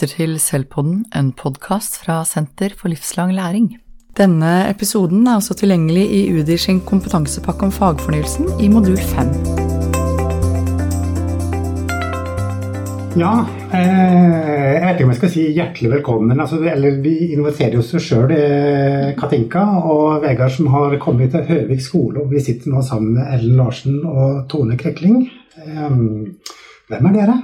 lytter til Selvpodden, en podkast fra Senter for livslang læring. Denne episoden er også tilgjengelig i UDIR sin kompetansepakke om fagfornyelsen i modul 5. Ja, eh, jeg vet ikke om jeg skal si hjertelig velkommen. Altså, eller vi inviterer oss sjøl, eh, Katinka og Vegard, som har kommet til Høvik skole. og Vi sitter nå sammen med Ellen Larsen og Tone Krekling. Eh, hvem er dere?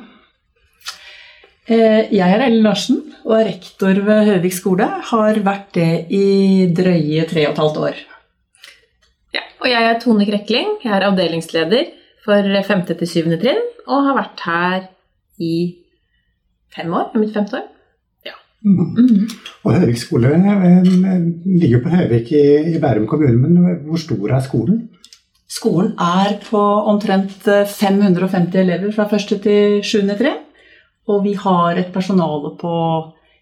Eh, jeg er Ellen Larsen og er rektor ved Høvik skole. Har vært det i drøye tre og et halvt år. Ja, og jeg er Tone Krekling. Jeg er avdelingsleder for 5. til 7. trinn og har vært her i fem år. Mitt femte år. Ja. Mm. Og Høvik skole eh, ligger på Høvik i, i Bærum kommune, men hvor stor er skolen? Skolen er på omtrent 550 elever fra 1. til 7. trinn. Og vi har et personale på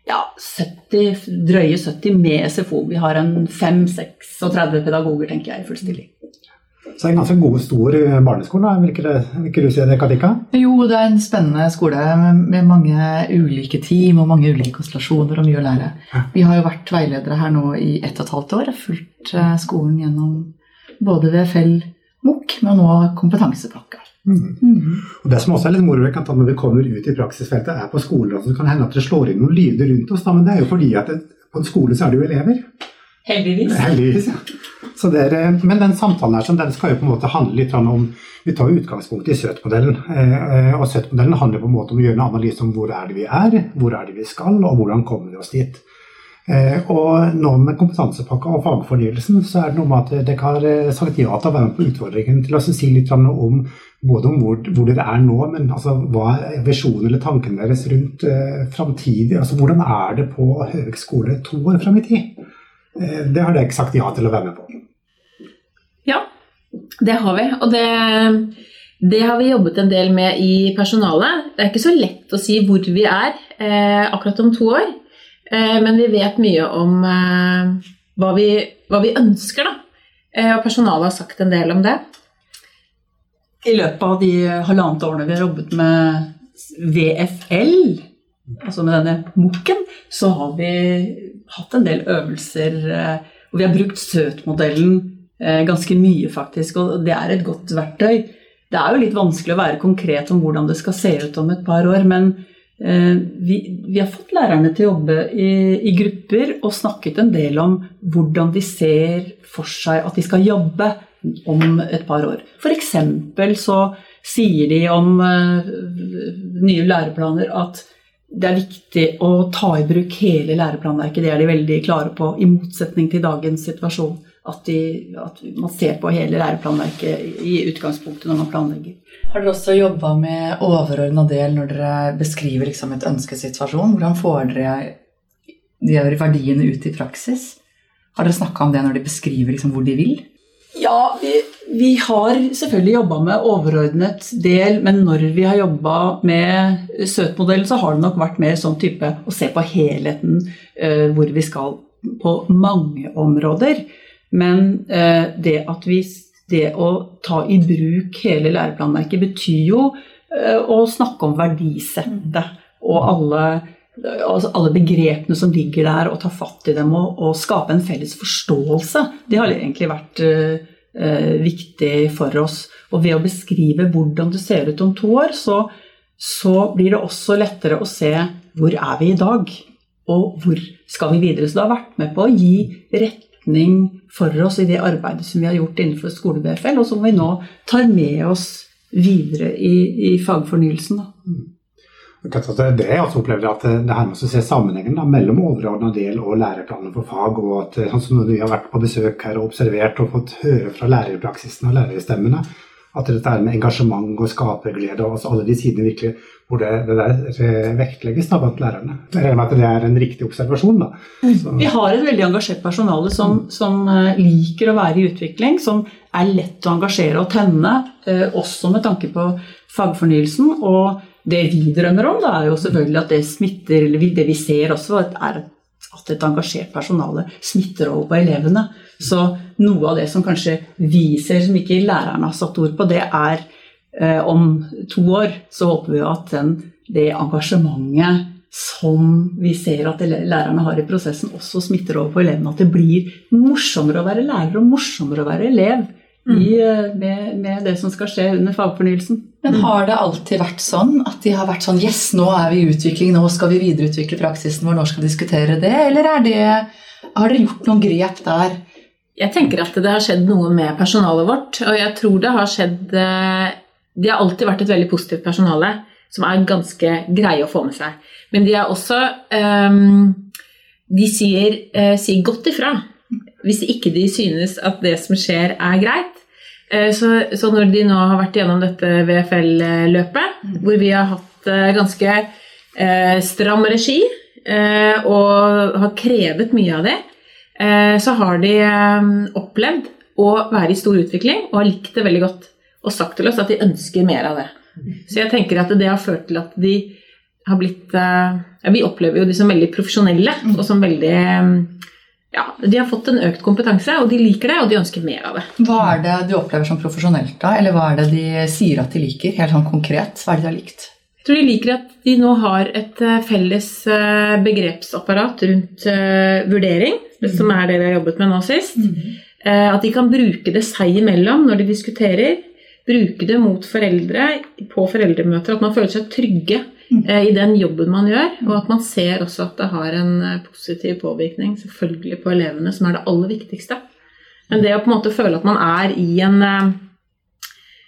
ja, 70, drøye 70 med SFO. Vi har en 5-36 pedagoger, tenker jeg, i full stilling. Så en ganske god, stor barneskole, vil ikke, det, du si det, Katika? Jo, det er en spennende skole med mange ulike team og mange ulike konstellasjoner og mye å lære. Vi har jo vært veiledere her nå i ett og et halvt år. Fulgt eh, skolen gjennom både VFL, MOK, men nå kompetansepakka. Mm. Mm. Og Det som også er litt moro når vi kommer ut i praksisfeltet, er på skoler. Så det kan hende at det slår inn noen lyder rundt oss, da, men det er jo fordi at det, på en skole så er det jo elever. Heldigvis. Heldigvis, ja. er, men den samtalen her, den skal jo på en måte handle litt om Vi tar jo utgangspunkt i SØT-modellen. Eh, og SØT-modellen handler på en måte om å gjøre en analyse om hvor er det vi er, hvor er det vi skal, og hvordan kommer vi oss dit. Eh, og nå med kompetansepakka og fagfornyelsen, så er det noe med at dere har sagt ja til å være med på utfordringen til å si litt om både om hvor, hvor, dere er nå, men altså, hva er visjonen eller tanken deres rundt eh, framtidig? Altså, hvordan er det på høgskole to år fram i tid? Eh, det har dere ikke sagt ja til å være med på. Ja, det har vi. Og det, det, har vi jobbet en del med i personalet. Det er ikke så lett å si hvor vi er eh, akkurat om to år. Eh, men vi vet mye om eh, hva vi, hva vi ønsker, da. Eh, og personalet har sagt en del om det. I løpet av de halvannet årene vi har jobbet med VFL, altså med denne MOK-en, så har vi hatt en del øvelser. hvor vi har brukt SØT-modellen ganske mye, faktisk. Og det er et godt verktøy. Det er jo litt vanskelig å være konkret om hvordan det skal se ut om et par år, men vi, vi, har fått lærerne til å jobbe i, i, grupper og snakket en del om hvordan de ser for seg at de skal jobbe om et par år. F.eks. så sier de om uh, nye læreplaner at det er viktig å ta i bruk hele læreplanverket. Det er de veldig klare på, i motsetning til dagens situasjon. At, de, at man ser på hele læreplanverket i utgangspunktet når man planlegger. Har dere også jobba med overordna del når dere beskriver liksom et ønskesituasjon? Hvordan får dere de verdiene ut i praksis? Har dere snakka om det når de beskriver liksom hvor de vil? Ja, vi, vi har selvfølgelig jobba med overordnet del, men når vi har jobba med SØT-modellen, så har det nok vært mer sånn type å se på helheten, uh, hvor vi skal på mange områder. Men eh, det at vi det å ta i bruk hele læreplanverket betyr jo eh, å snakke om verdisettet og alle, altså alle, begrepene som ligger der, og ta fatt i dem og, og skape en felles forståelse. Det har egentlig vært eh, uh, viktig for oss. Og ved å beskrive hvordan det ser ut om to år, så, så blir det også lettere å se hvor er vi i dag, og hvor skal vi videre. Så det har vært med på å gi rett retning for oss i det arbeidet som vi har gjort innenfor skole-BFL, og som vi nå tar med oss videre i, i fagfornyelsen. Da. Det jeg også opplever at det her med å se sammenhengen da, mellom overordna del og læreplaner for fag, og at sånn som når vi har vært på besøk her og observert og fått høre fra lærerpraksisen og lærerstemmene, at dette er med engasjement og skaperglede og altså alle de sidene virkelig hvor det, det der vektlegges da blant lærerne. Jeg regner med at det er en riktig observasjon. da. Så. Vi har et veldig engasjert personale som, som, eh, liker å være i utvikling, som er lett å engasjere og tenne, eh, også med tanke på fagfornyelsen. Og det vi drømmer om, da, er jo selvfølgelig at det smitter, eller det vi ser også, er at et engasjert personale smitter over på elevene. Så noe av det som kanskje vi ser som ikke lærerne har satt ord på, det er eh, om to år så håper vi at den, det engasjementet som vi ser at lærerne har i prosessen, også smitter over på elevene. At det blir morsommere å være lærer og morsommere å være elev i, eh, med, med, det som skal skje under fagfornyelsen. Men har det alltid vært sånn at de har vært sånn Yes, nå er vi i utvikling, nå skal vi videreutvikle praksisen vår, nå skal vi diskutere det? Eller det, har dere gjort noen grep der? Jeg tenker at det har skjedd noe med personalet vårt. Og jeg tror det har skjedd eh, De har alltid vært et veldig positivt personale som er ganske greie å få med seg. Men de er også um, De sier, uh, sier, godt ifra hvis ikke de synes at det som skjer, er greit. Uh, så, så, når de nå har vært gjennom dette VFL-løpet, mm. hvor vi har hatt ganske stram regi og har krevet mye av det, så har de um, opplevd å være i stor utvikling og har likt det veldig godt. Og sagt til oss at de ønsker mer av det. Så jeg tenker at det har ført til at de har blitt eh, ja, Vi opplever jo de som veldig profesjonelle og som veldig ja, De har fått en økt kompetanse, og de liker det, og de ønsker mer av det. Hva er det du opplever som profesjonelt, da? Eller hva er det de sier at de liker? Helt sånn konkret, hva er det de har likt? Jeg tror de liker at de nå har et eh, felles eh, begrepsapparat rundt vurdering, mm. som er det vi har jobbet med nå sist. Mm. At de kan bruke det seg imellom når de diskuterer bruke det mot foreldre på foreldremøter. At man føler seg trygge mm. eh, i den jobben man gjør. Og at man ser også at det har en eh, positiv påvirkning selvfølgelig på elevene, som er det aller viktigste. Men det å på en måte føle at man er i en eh,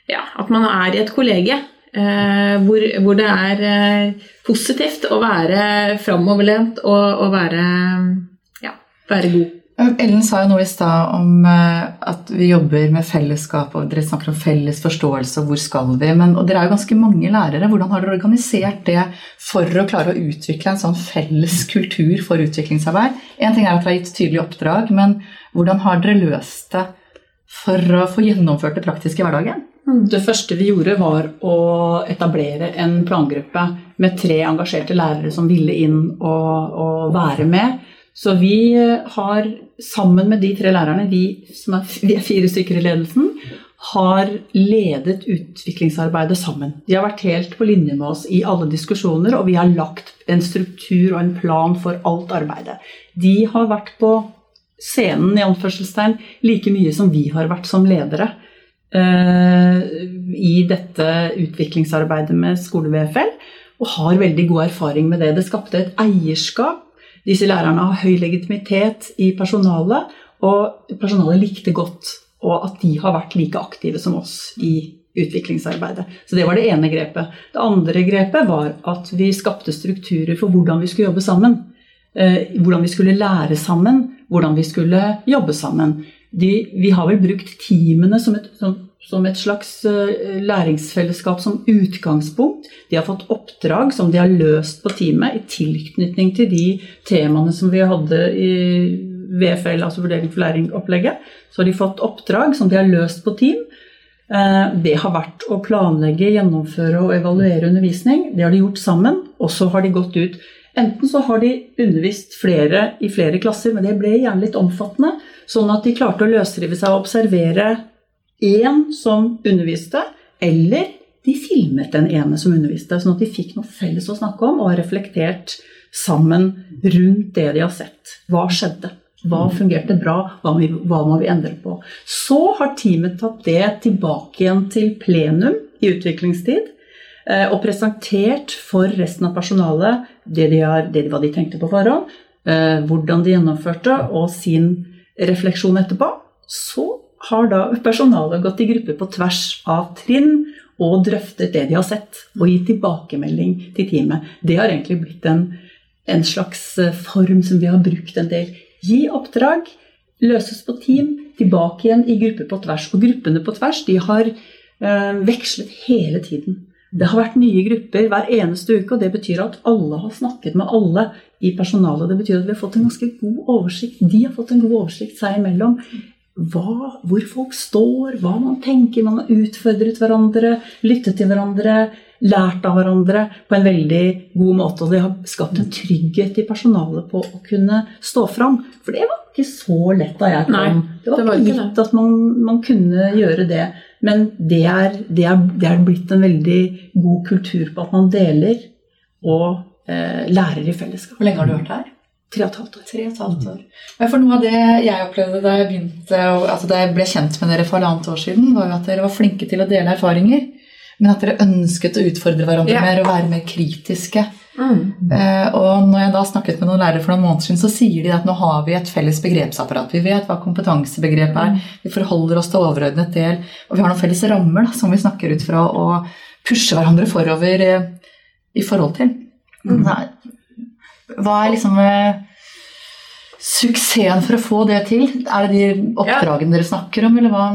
Ja, at man er i et kollege hvor, hvor, det er positivt å være framoverlent og, og være, ja, være god. Ellen sa jo noe i stad om eh, at vi jobber med fellesskap, og dere snakker om felles forståelse, og hvor skal vi? Men, og dere er jo ganske mange lærere. Hvordan har dere organisert det for å klare å utvikle en sånn felles kultur for utviklingsarbeid? En ting er at dere har gitt tydelige oppdrag, men hvordan har dere løst det for å få gjennomført det praktiske i hverdagen? Det første vi gjorde, var å etablere en plangruppe med tre engasjerte lærere som ville inn og, og være med. Så vi har sammen med de tre lærerne, vi som er, vi er fire stykker i ledelsen, har ledet utviklingsarbeidet sammen. De har vært helt på linje med oss i alle diskusjoner, og vi har lagt en struktur og en plan for alt arbeidet. De har vært på scenen i anførselstegn like mye som vi har vært som ledere i dette utviklingsarbeidet med skole-VFL, og har veldig god erfaring med det. Det skapte et eierskap disse lærerne har høy legitimitet i personalet, og personalet likte godt og at de har vært like aktive som oss i utviklingsarbeidet. Så det var det ene grepet. Det andre grepet var at vi skapte strukturer for hvordan vi skulle jobbe sammen. Eh, hvordan vi skulle lære sammen, hvordan vi skulle jobbe sammen. De, vi har vel brukt teamene som et, som som et slags uh, læringsfellesskap som utgangspunkt. De har fått oppdrag som de har løst på teamet i tilknytning til de temaene som vi hadde i VFL, altså Vurdering for læring-opplegget. Så har de fått oppdrag som de har løst på team. Eh, det har vært å planlegge, gjennomføre og evaluere undervisning. Det har de gjort sammen, og så har de gått ut. Enten så har de undervist flere i flere klasser, men det ble gjerne litt omfattende, sånn at de klarte å løsrive seg og observere én som underviste, eller de filmet den ene som underviste, sånn at de fikk noe felles å snakke om og har reflektert sammen rundt det de har sett. Hva skjedde? Hva fungerte bra? Hva må, vi, hva må vi endre på? Så har teamet tatt det tilbake igjen til plenum i utviklingstid eh, og presentert for resten av personalet det de har, det, hva de tenkte på forhånd, eh, hvordan de gjennomførte, og sin refleksjon etterpå. Så har da personalet gått i grupper på tvers av trinn og drøftet det de har sett, og gitt tilbakemelding til teamet. Det har egentlig blitt en, en slags eh, form som vi har brukt en del. Gi oppdrag, løses på team, tilbake igjen i grupper på tvers. Og gruppene på tvers de har øh, vekslet hele tiden. Det har vært nye grupper hver eneste uke, og det betyr at alle har snakket med alle i personalet. Det betyr at vi har fått en ganske god oversikt. De har fått en god oversikt seg imellom hva, hvor folk står, hva man tenker. Man har utfordret hverandre, lyttet til hverandre, lært av hverandre på en veldig god måte. Og det har skapt en trygghet i personalet på å kunne stå fram. For det var ikke så lett da jeg kom. Nei, det var, det var ikke gitt at man, man, kunne gjøre det. Men det er, det, er, det er blitt en veldig god kultur på at man deler og eh, lærer i fellesskap. Hvor lenge har du vært her? Tre og et halvt år. Tre og et halvt år. Men for noe av det jeg opplevde da jeg, begynte, altså da jeg ble kjent med dere for halvannet år siden, var jo at dere var flinke til å dele erfaringer. Men at dere ønsket å utfordre hverandre Ja. mer og være mer kritiske. Mm. Eh, og når jeg da snakket med noen lærere for noen måneder siden, så sier de at nå har vi et felles begrepsapparat. Vi vet hva kompetansebegrepet er. Vi forholder oss til overordnet del. Og vi har noen felles rammer da, som vi snakker ut fra og pusher hverandre forover eh, i forhold til. Mm. Hva er liksom eh, suksessen for å få det til? Er det de oppdragene dere snakker om, eller hva?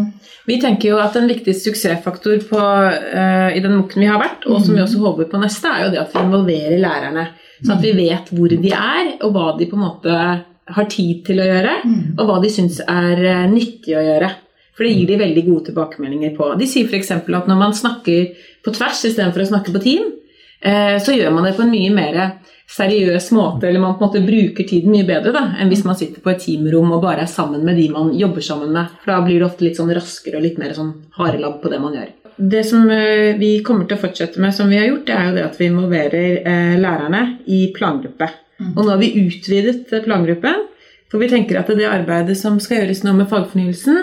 Vi tenker jo at en viktig suksessfaktor på, uh, i den mokken vi har vært, og som vi også håper på neste, er jo det at vi involverer lærerne. Sånn at vi vet hvor de er, og hva de på en måte har tid til å gjøre, og hva de syns er eh, nyttig å gjøre. For det gir de veldig gode tilbakemeldinger på. De sier f.eks. at når man snakker på tvers istedenfor å snakke på team, så gjør man det på en mye mer seriøs måte, eller man på en måte bruker tiden mye bedre da, enn hvis man sitter på et teamrom og bare er sammen med de man jobber sammen med. For da blir det ofte litt sånn raskere og litt mer sånn harelabb på det man gjør. Det som eh, vi kommer til å fortsette med, som vi har gjort, det er jo det at vi involverer eh, lærerne i plangruppe. Og nå har vi utvidet eh, plangruppen, for vi tenker at det arbeidet som skal gjøres nå med fagfornyelsen,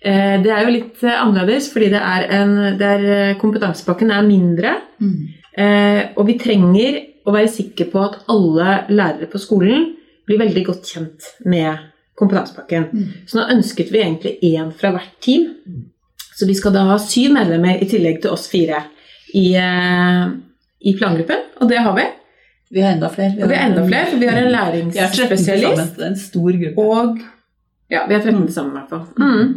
eh, det er jo litt eh, annerledes, fordi det er en, det er, eh, kompetansepakken er mindre. Eh, og vi trenger å være sikre på at alle lærere på skolen blir veldig godt kjent med kompetansepakken. Så nå ønsket vi egentlig én fra hvert team. Så vi skal da ha syv medlemmer i tillegg til oss fire i, eh, i plangruppen, og det har vi. Vi har enda flere. Og vi har enda flere, for vi har en Vi 13 sammen. læringsspesialist. Det er en stor gruppe. Og ja, vi har 13 sammen i hvert fall. Mm.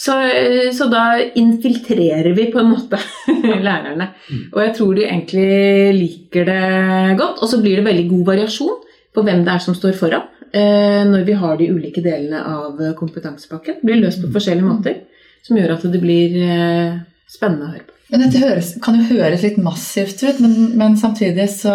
Så, eh, så da infiltrerer vi på en måte lærerne. Og jeg tror de egentlig liker det godt. Og så blir det veldig god variasjon på hvem det er som står foran. eh, Når vi har de ulike delene av kompetansepakken. Det blir løst på forskjellige måter. Som gjør at det blir eh, spennende å høre på. Men dette høres, kan jo høres litt massivt ut, men, men samtidig så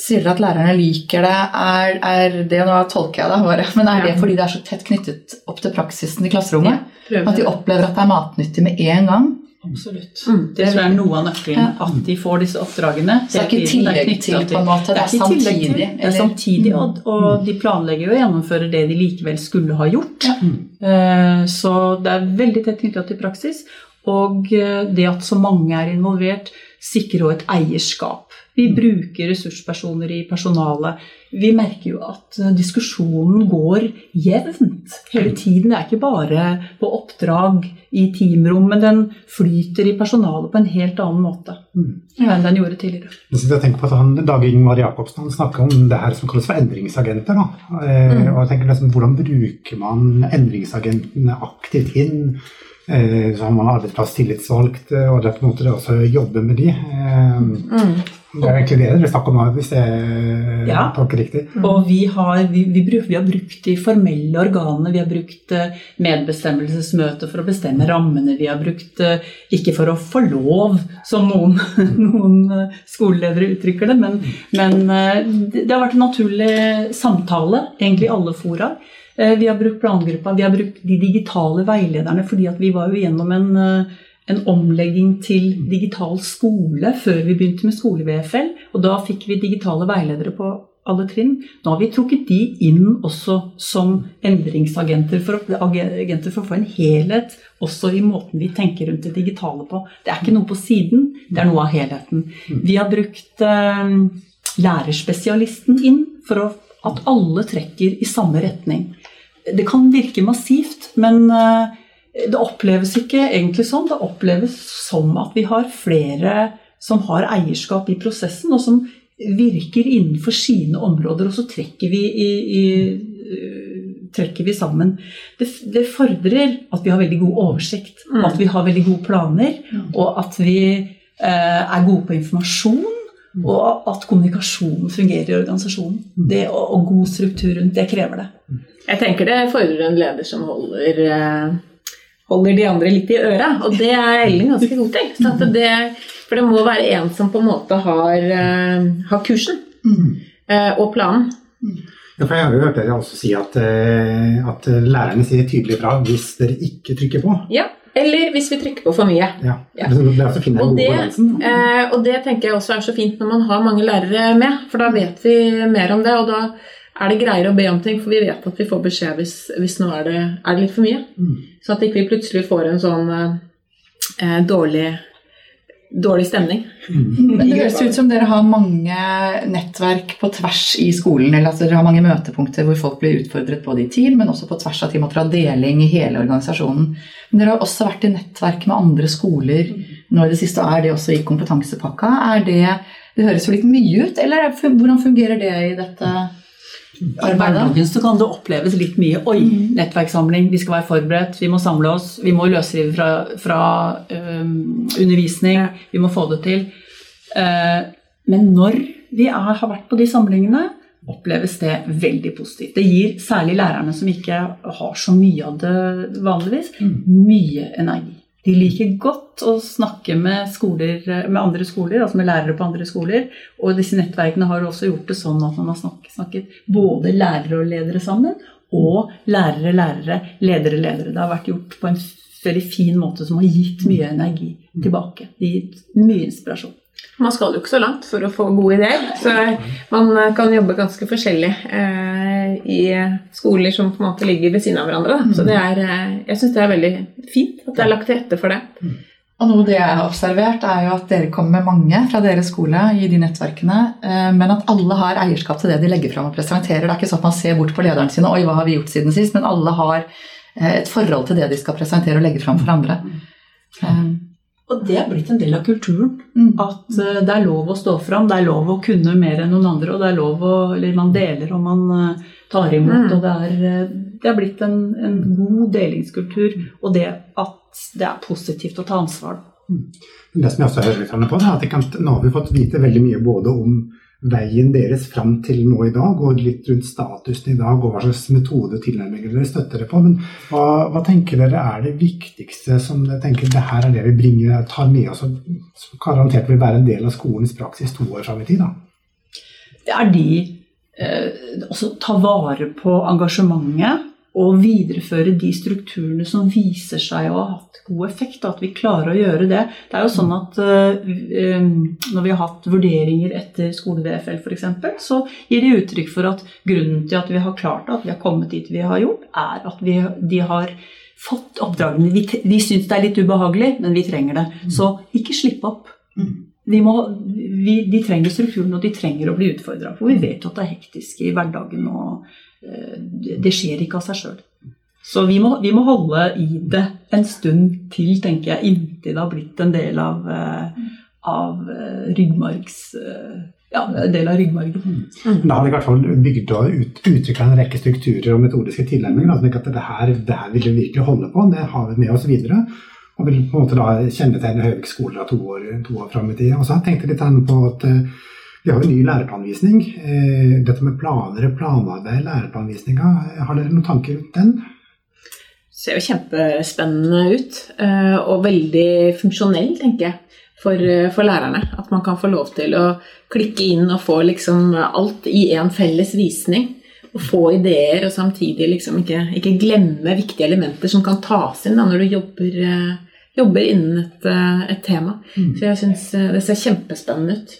sier dere at lærerne liker det. Er, er det Nå tolker jeg det, bare, men er det Ja. fordi det er så tett knyttet opp til praksisen i klasserommet? Ja, At de opplever at det er matnyttig med en gang? Absolutt. Mm, Det tror jeg er noe av nøkkelen. Ja. At de får disse oppdragene. Så det er ikke tidlig. Det er tillegg til, på en måte, det er det er samtidig. til. Det er samtidig, og, og de planlegger jo å gjennomføre det de likevel skulle ha gjort. Ja. Uh, Så det er veldig tett knyttet til praksis. Og eh, det at så mange er involvert, sikrer også et eierskap. Vi bruker ressurspersoner i personalet. Vi merker jo at eh, diskusjonen går jevnt hele tiden. Det er ikke bare på oppdrag i teamrom, men den flyter i personalet på en helt annen måte enn den gjorde tidligere. Jeg tenker på at han, Dag Ingvar Jacobsen han snakker om det her som kalles for endringsagenter. Da. Eh, og jeg tenker liksom, Hvordan bruker man endringsagentene aktivt inn? Eh, så har man arbeidsplass tillitsvalgt, eh, og det er på en måte det også å jobbe med de. Eh, Det er egentlig det dere snakker om, hvis jeg Ja. tolker riktig. Og vi har, vi, vi, bruk, vi har brukt de formelle organene. Vi har brukt medbestemmelsesmøter for å bestemme rammene. Vi har brukt ikke for å få lov, som noen, noen skoleledere uttrykker det, men, men det det har vært en naturlig samtale, egentlig i alle fora. Eh, Vi har brukt plangruppa, vi har brukt de digitale veilederne, fordi vi var jo gjennom en, eh, en omlegging til digital skole før vi begynte med skole-VFL. Og da fikk vi digitale veiledere på alle trinn. Nå har vi trukket de inn også som endringsagenter for, agenter for å få en helhet også i måten vi tenker rundt det digitale på. Det er ikke noe på siden, det er noe av helheten. Vi har brukt eh, lærerspesialisten inn for å, at alle trekker i samme retning. Det kan virke massivt, men eh, det oppleves ikke egentlig sånn. Det oppleves som at vi har flere som har eierskap i prosessen, og som virker innenfor sine områder, og så trekker vi, i, i, øh, trekker vi sammen. Det, det fordrer at vi har veldig god oversikt, Mm. at vi har veldig gode planer, og at vi eh, er gode på informasjon. Og at kommunikasjonen fungerer i organisasjonen. Det, og, og god struktur rundt det krever det. Jeg tenker det fordrer en leder som holder, eh, holder de andre litt i øra, og det er Ellen ganske god til. Det, for det må være en som på en måte har, eh, har kursen eh, og planen. Ja, for jeg har jo hørt dere også si at, at lærerne sier tydelig fra hvis dere ikke trykker på. Ja, Eller hvis vi trykker på for mye. Ja. Ja. Og det, eh, og det tenker jeg også er så fint når man har mange lærere med, for da vet vi mer om det. Og da er det greiere å be om ting, for vi vet at vi får beskjed hvis, hvis nå er det, er det litt for mye. Mm. Så at ikke vi plutselig får en sånn eh, dårlig, dårlig stemning. Men Det høres ut som dere har mange nettverk på tvers i skolen. eller at Dere har mange møtepunkter hvor folk blir utfordret både i team, men også på tvers av team. og fra deling i hele organisasjonen. Men dere har også vært i nettverk med andre skoler nå i det siste. og Er det også i kompetansepakka? Er det, det høres jo litt mye ut, eller er- hvordan fungerer det i dette I hverdagen så kan det oppleves litt mye. Oi, nettverkssamling, vi skal være forberedt, vi må samle oss, vi må løsrive fra, fra um, undervisning, vi må få det til. Uh, men når vi er, har vært på de samlingene, oppleves det veldig positivt. Det gir særlig lærerne som ikke har så mye av det vanligvis, mye energi. De liker godt å snakke med, skoler, med andre skoler, altså med lærere på andre skoler. Og disse nettverkene har også gjort det sånn at man har snakket, snakket både lærere og ledere sammen, og lærere, lærere, ledere, ledere. Det har vært gjort på en veldig fin måte som har gitt mye energi tilbake. Det har gitt mye inspirasjon. Man skal jo ikke så langt for å få gode ideer, så man kan jobbe ganske forskjellig eh, i skoler som på en måte ligger ved siden av hverandre. Da. Så det er, eh, jeg syns det er veldig fint at det er lagt til rette for det. Og noe det jeg har observert, er jo at dere kommer med mange fra deres skole i de nettverkene, eh, men at alle har eierskap til det de legger fram og presenterer. Det er ikke sånn at man ser bort på lederen sine Oi, hva har vi gjort siden sist? Men alle har eh, et forhold til det de skal presentere og legge fram for andre. Eh, Og det er blitt en del av kulturen. mm. At uh, det er lov å stå fram, det er lov å kunne mer enn noen andre, og det er lov å Eller man deler og man uh, tar imot, Mm. og det er, uh, det er blitt en, en god delingskultur. Og det at det er positivt å ta ansvar. Mm. Det som jeg også hører litt på, er at kan, nå har vi fått vite veldig mye både om veien deres fram til nå i dag, og litt rundt statusen i dag, og hva slags metode og tilnærminger dere støtter det på. Men hva, hva tenker dere er det viktigste som dere tenker det her er det vi bringer, tar med oss, som garantert vil være en del av skolens praksis to år fram i tid? da? Det er de eh, også ta vare på engasjementet og videreføre de strukturene som viser seg å ha hatt god effekt. At vi klarer å gjøre det. Det er jo sånn at eh, eh, Når vi har hatt vurderinger etter skole-VFL f.eks., så gir de uttrykk for at grunnen til at vi har klart det, at vi har kommet dit vi har gjort, er at vi, de har fått oppdragene. Vi, vi syns det er litt ubehagelig, men vi trenger det. Så ikke slipp opp. Vi må, vi, de trenger strukturen, og de trenger å bli utfordra. For vi vet jo at det er hektisk i hverdagen, og det det skjer ikke av seg sjøl. Så vi må, vi må holde i det en stund til, tenker jeg, inntil det har blitt en del av, eh, av eh, ryggmargs... eh, Ja, del av ryggmargen. Da har vi i hvert fall bygd og ut, utvikla en rekke strukturer og metodiske tilnærminger. Altså at det her, det her vil vi virkelig holde på, det har vi med oss videre. Og vil på en måte da kjennetegne Høvik skole to år, to år fram i tid. Og så har jeg tenkt litt på at eh, vi har jo en ny læreplanvisning. Eh, Dette med planer, og planarbeid, læreplanvisninga, har dere noen tanker rundt den? ser jo kjempespennende ut, eh, og veldig funksjonell, tenker jeg, for, eh, for lærerne. At man kan få lov til å klikke inn og få liksom alt i en felles visning. Og få ideer, og samtidig liksom ikke, ikke glemme viktige elementer som kan tas inn da, når du jobber, jobber innen et, et tema. Så jeg syns det ser kjempespennende ut.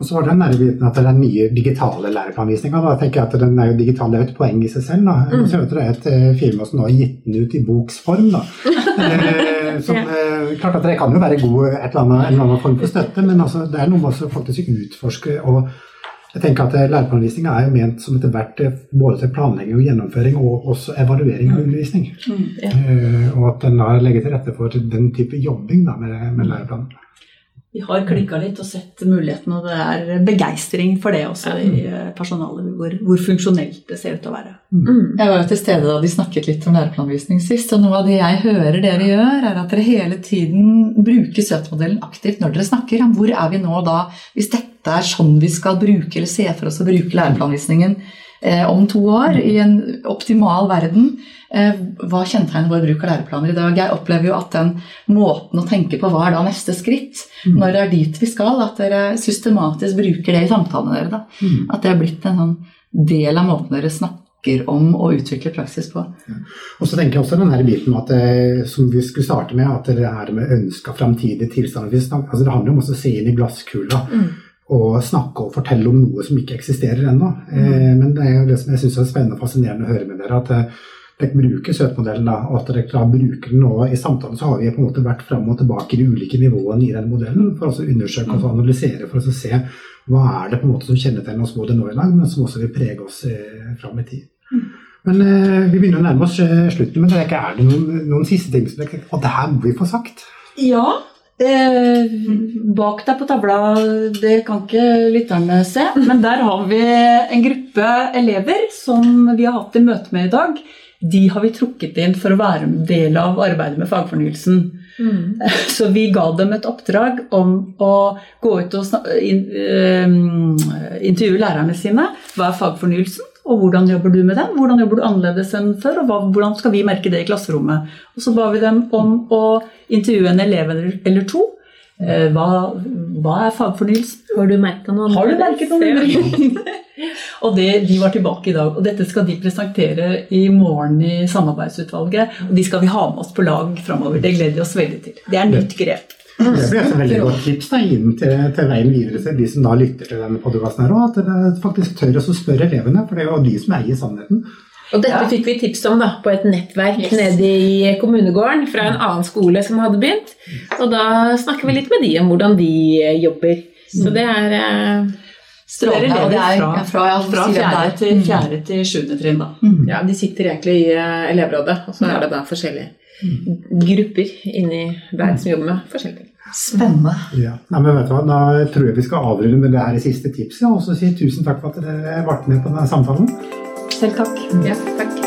Og så var det den nære biten at er den nye digitale læreplanvisninga. Da tenker jeg at den er jo digital, det er et poeng i seg selv. da. Så ser at det er et eh, firma som nå har gitt den ut i boksform. da. Eh, som, eh, klart at Det kan jo være god et eller annet, en eller annen form for støtte, men altså, det er noe med å faktisk utforske. og jeg tenker at Læreplanvisninga er jo ment som et verktøy både til planlegging og gjennomføring, og også evaluering av undervisning. Ja. uh, og at den da legger til rette for den type jobbing da, med, med læreplanen. Vi har klikka litt og sett mulighetene, og det er begeistring for det også i eh, personalet, hvor, hvor funksjonelt det ser ut til å være. Mm. Jeg var jo til stede da de snakket litt om læreplanvisning sist, og noe av det jeg hører dere gjør, er at dere hele tiden bruker søtmodellen aktivt når dere snakker om hvor er vi nå da, hvis dette er sånn vi skal bruke eller se for oss å bruke læreplanvisningen om to år i en optimal verden. Eh, hva kjennetegner vår bruk av læreplaner i dag? Jeg opplever jo at den måten å tenke på hva er da neste skritt, når det er dit vi skal, at dere systematisk bruker det i samtalene dere. da. Mm. At det er blitt en sånn del av måten dere snakker om å utvikle praksis på. Og så tenker jeg også den her biten at det, som vi skulle starte med, at det er med ønska framtidig tilstander. Altså det handler om å se inn i glasskula og snakke og fortelle om noe som ikke eksisterer ennå. Eh, men det er jo det som jeg syns er spennende og fascinerende å høre med dere, at eh, dere bruker søtmodellen, da, og at dere da bruker den nå. I samtalen så har vi på en måte vært fram og tilbake i de ulike nivåene i den modellen for å undersøke og analysere for å se hva er det på en måte som kjennetegner oss både nå i dag, men som også vil prege oss eh, fram i tid. Men eh, vi begynner å nærme oss eh, slutten, men det er, ikke, er det noen, noen siste ting som dere Og det her må vi få sagt. Ja. Eh, bak deg på tavla, det kan ikke lytterne se, men der har vi en gruppe elever som vi har hatt i møte med i dag. De har vi trukket inn for å være en del av arbeidet med fagfornyelsen. Så vi ga dem et oppdrag om å gå ut og in, uh, intervjue lærerne sine. Hva er fagfornyelsen, og hvordan jobber du med den? Hvordan jobber du annerledes enn før, og hvordan skal vi merke det i klasserommet? Og så ba vi dem om å intervjue en elev eller, to. Eh, Hva, hva er fagfornyelsen? Har du merka noe? Har du merket noe? og det, De var tilbake i dag, og dette skal de presentere i morgen i samarbeidsutvalget. Og de skal vi ha med oss på lag framover. Det gleder vi oss veldig til. Det er nytt grep. Det blir et veldig godt tips da, inn til, til veien videre til de som da lytter til denne podkasten. At dere faktisk tør å spørre elevene, for det er jo de som eier sannheten. Og dette Ja. fikk vi tips om da, på et nettverk Yes. nede i kommunegården fra en annen skole som hadde begynt. Og da snakker vi litt med de om hvordan de jobber. Så det er eh, Strålende. Ja, det er ja, fra, ja, fra fjerde til, fjerde til sjuende trinn, da. Ja, de sitter egentlig i eh, elevrådet, og så er det da forskjellige grupper inni der som jobber med forskjellige ting. Spennende. Ja. Nei, men vet du hva, Da tror jeg vi skal avrunde med det her siste tipset, og så si tusen takk for at dere ble med på denne samtalen. Selv takk. Ja, takk.